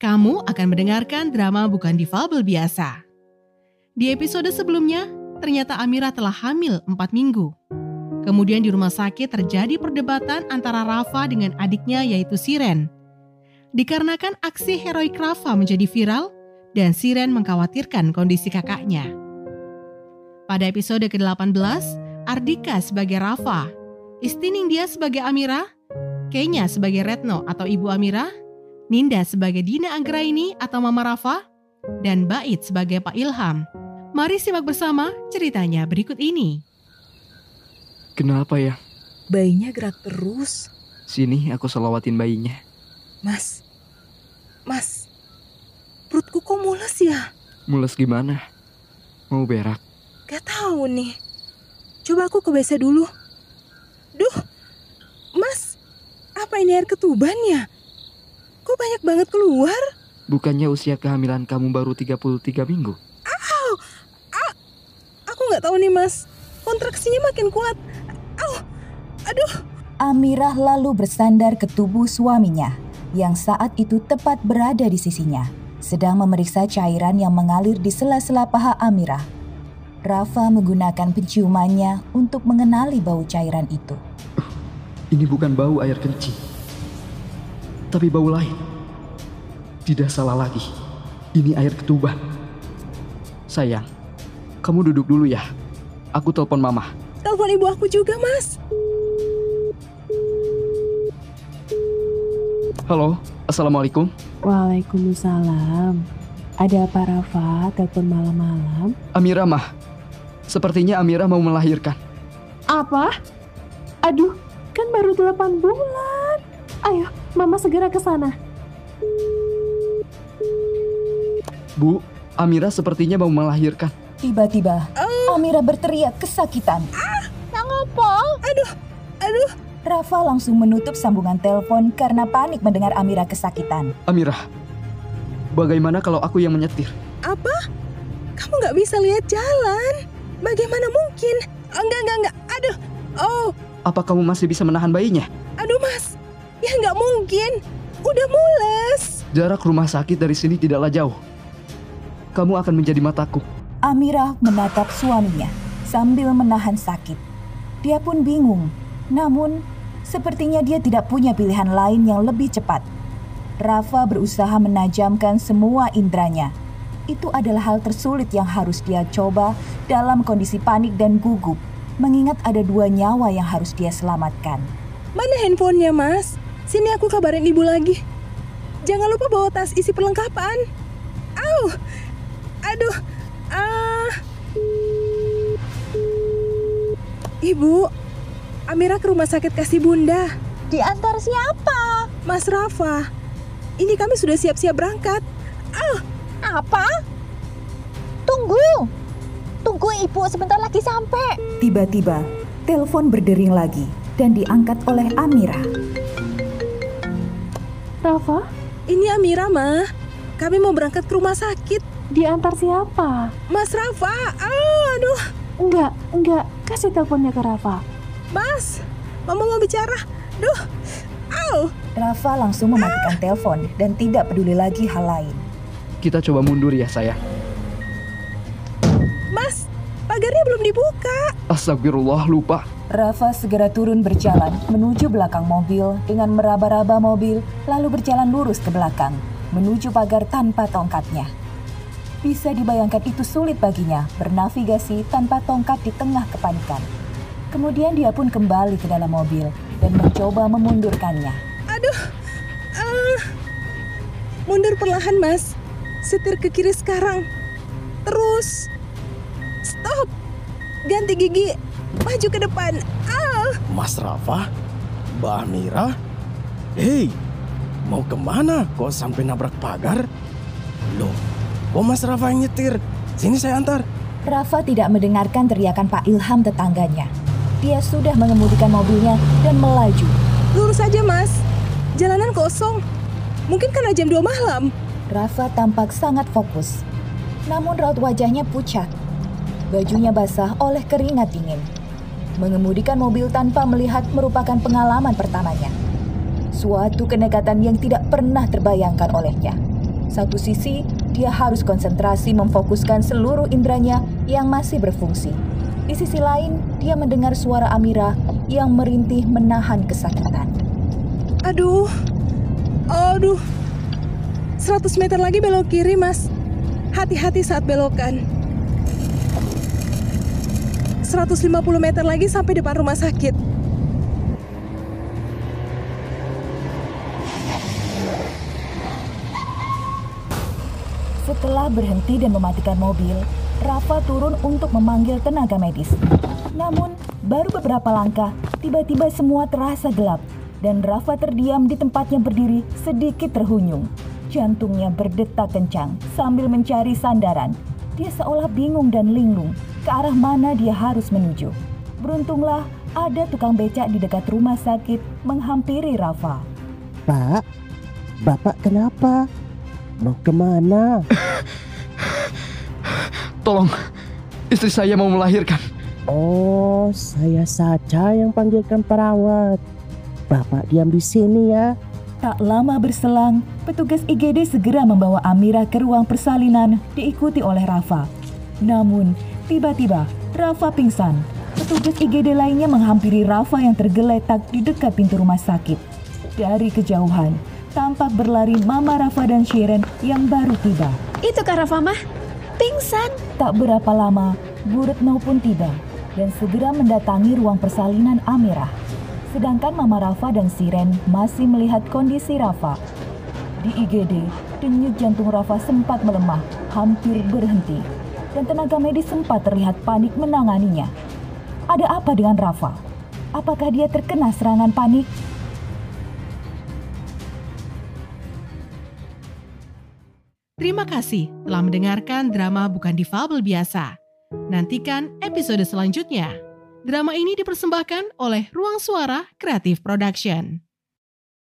kamu akan mendengarkan drama bukan difabel biasa. Di episode sebelumnya, ternyata Amira telah hamil 4 minggu. Kemudian di rumah sakit terjadi perdebatan antara Rafa dengan adiknya yaitu Siren. Dikarenakan aksi heroik Rafa menjadi viral dan Siren mengkhawatirkan kondisi kakaknya. Pada episode ke-18, Ardika sebagai Rafa, Istining dia sebagai Amira, Kenya sebagai Retno atau Ibu Amira, Ninda sebagai Dina Anggraini atau Mama Rafa, dan Bait sebagai Pak Ilham. Mari simak bersama ceritanya berikut ini. Kenapa ya? Bayinya gerak terus. Sini aku selawatin bayinya. Mas, mas, perutku kok mules ya? Mules gimana? Mau berak? Gak tahu nih. Coba aku ke WC dulu. Duh, mas, apa ini air ketuban ya? Banyak banget keluar? Bukannya usia kehamilan kamu baru 33 minggu? Au! Ah, aku nggak tahu nih mas. Kontraksinya makin kuat. Au! Aduh! Amirah lalu bersandar ke tubuh suaminya yang saat itu tepat berada di sisinya, sedang memeriksa cairan yang mengalir di sela-sela paha Amirah. Rafa menggunakan penciumannya untuk mengenali bau cairan itu. Ini bukan bau air kencing tapi bau lain. Tidak salah lagi, ini air ketuban. Sayang, kamu duduk dulu ya. Aku telepon mama. Telepon ibu aku juga, Mas. Halo, Assalamualaikum. Waalaikumsalam. Ada apa Rafa? Telepon malam-malam? Amira, mah. Sepertinya Amira mau melahirkan. Apa? Aduh, kan baru 8 bulan. Ayo, Mama segera ke sana. Bu, Amira sepertinya mau melahirkan. Tiba-tiba, Amira berteriak kesakitan. Ah, apa? Aduh, aduh. Rafa langsung menutup sambungan telepon karena panik mendengar Amira kesakitan. Amira, bagaimana kalau aku yang menyetir? Apa? Kamu nggak bisa lihat jalan? Bagaimana mungkin? Enggak, enggak, enggak. Aduh, oh. Apa kamu masih bisa menahan bayinya? Aduh, Mas. Ya nggak mungkin. Udah mules. Jarak rumah sakit dari sini tidaklah jauh. Kamu akan menjadi mataku. Amira menatap suaminya sambil menahan sakit. Dia pun bingung. Namun, sepertinya dia tidak punya pilihan lain yang lebih cepat. Rafa berusaha menajamkan semua indranya. Itu adalah hal tersulit yang harus dia coba dalam kondisi panik dan gugup, mengingat ada dua nyawa yang harus dia selamatkan. Mana handphonenya, Mas? Sini aku kabarin ibu lagi. Jangan lupa bawa tas isi perlengkapan. Au! Aduh! Ah! Ibu, Amira ke rumah sakit kasih bunda. Diantar siapa? Mas Rafa. Ini kami sudah siap-siap berangkat. Ah! Apa? Tunggu! Tunggu ibu sebentar lagi sampai. Tiba-tiba, telepon berdering lagi dan diangkat oleh Amira. Rafa? Ini Amira, Ma. Kami mau berangkat ke rumah sakit. Diantar siapa? Mas Rafa. Oh, aduh. Enggak, enggak. Kasih teleponnya ke Rafa. Mas, Mama mau bicara. Duh. Au. Rafa langsung mematikan ah. telepon dan tidak peduli lagi hal lain. Kita coba mundur ya, sayang. Mas, pagarnya belum dibuka. Astagfirullah, lupa. Rafa segera turun berjalan menuju belakang mobil dengan meraba-raba mobil lalu berjalan lurus ke belakang menuju pagar tanpa tongkatnya. Bisa dibayangkan itu sulit baginya bernavigasi tanpa tongkat di tengah kepanikan. Kemudian dia pun kembali ke dalam mobil dan mencoba memundurkannya. Aduh, uh, mundur perlahan mas, setir ke kiri sekarang. Terus, stop, ganti gigi, Maju ke depan. Ah. Mas Rafa? Mbak Amira? Hei, mau ke mana kok sampai nabrak pagar? Loh, kok Mas Rafa yang nyetir? Sini saya antar. Rafa tidak mendengarkan teriakan Pak Ilham tetangganya. Dia sudah mengemudikan mobilnya dan melaju. Lurus saja mas, jalanan kosong. Mungkin karena jam 2 malam. Rafa tampak sangat fokus. Namun raut wajahnya pucat. Bajunya basah oleh keringat dingin. Mengemudikan mobil tanpa melihat merupakan pengalaman pertamanya. Suatu kenekatan yang tidak pernah terbayangkan olehnya. Satu sisi, dia harus konsentrasi memfokuskan seluruh indranya yang masih berfungsi. Di sisi lain, dia mendengar suara Amira yang merintih menahan kesakitan. Aduh, aduh. 100 meter lagi belok kiri, Mas. Hati-hati saat belokan. 150 meter lagi sampai depan rumah sakit. Setelah berhenti dan mematikan mobil, Rafa turun untuk memanggil tenaga medis. Namun, baru beberapa langkah, tiba-tiba semua terasa gelap dan Rafa terdiam di tempatnya berdiri sedikit terhunyung. Jantungnya berdetak kencang sambil mencari sandaran. Dia seolah bingung dan linglung ke arah mana dia harus menuju. Beruntunglah ada tukang becak di dekat rumah sakit menghampiri Rafa. Pak, Bapak kenapa? Mau ke mana? Tolong, istri saya mau melahirkan. Oh, saya saja yang panggilkan perawat. Bapak diam di sini ya. Tak lama berselang, petugas IGD segera membawa Amira ke ruang persalinan diikuti oleh Rafa. Namun, tiba-tiba Rafa pingsan. Petugas IGD lainnya menghampiri Rafa yang tergeletak di dekat pintu rumah sakit. Dari kejauhan, tampak berlari Mama Rafa dan Sharon yang baru tiba. Itu Kak Rafa mah, pingsan. Tak berapa lama, Bu Retno pun tiba dan segera mendatangi ruang persalinan Amira. Sedangkan Mama Rafa dan Siren masih melihat kondisi Rafa. Di IGD, denyut jantung Rafa sempat melemah, hampir berhenti. Dan tenaga medis sempat terlihat panik menanganinya. Ada apa dengan Rafa? Apakah dia terkena serangan panik? Terima kasih telah mendengarkan drama Bukan Difabel Biasa. Nantikan episode selanjutnya. Drama ini dipersembahkan oleh Ruang Suara Kreatif Production.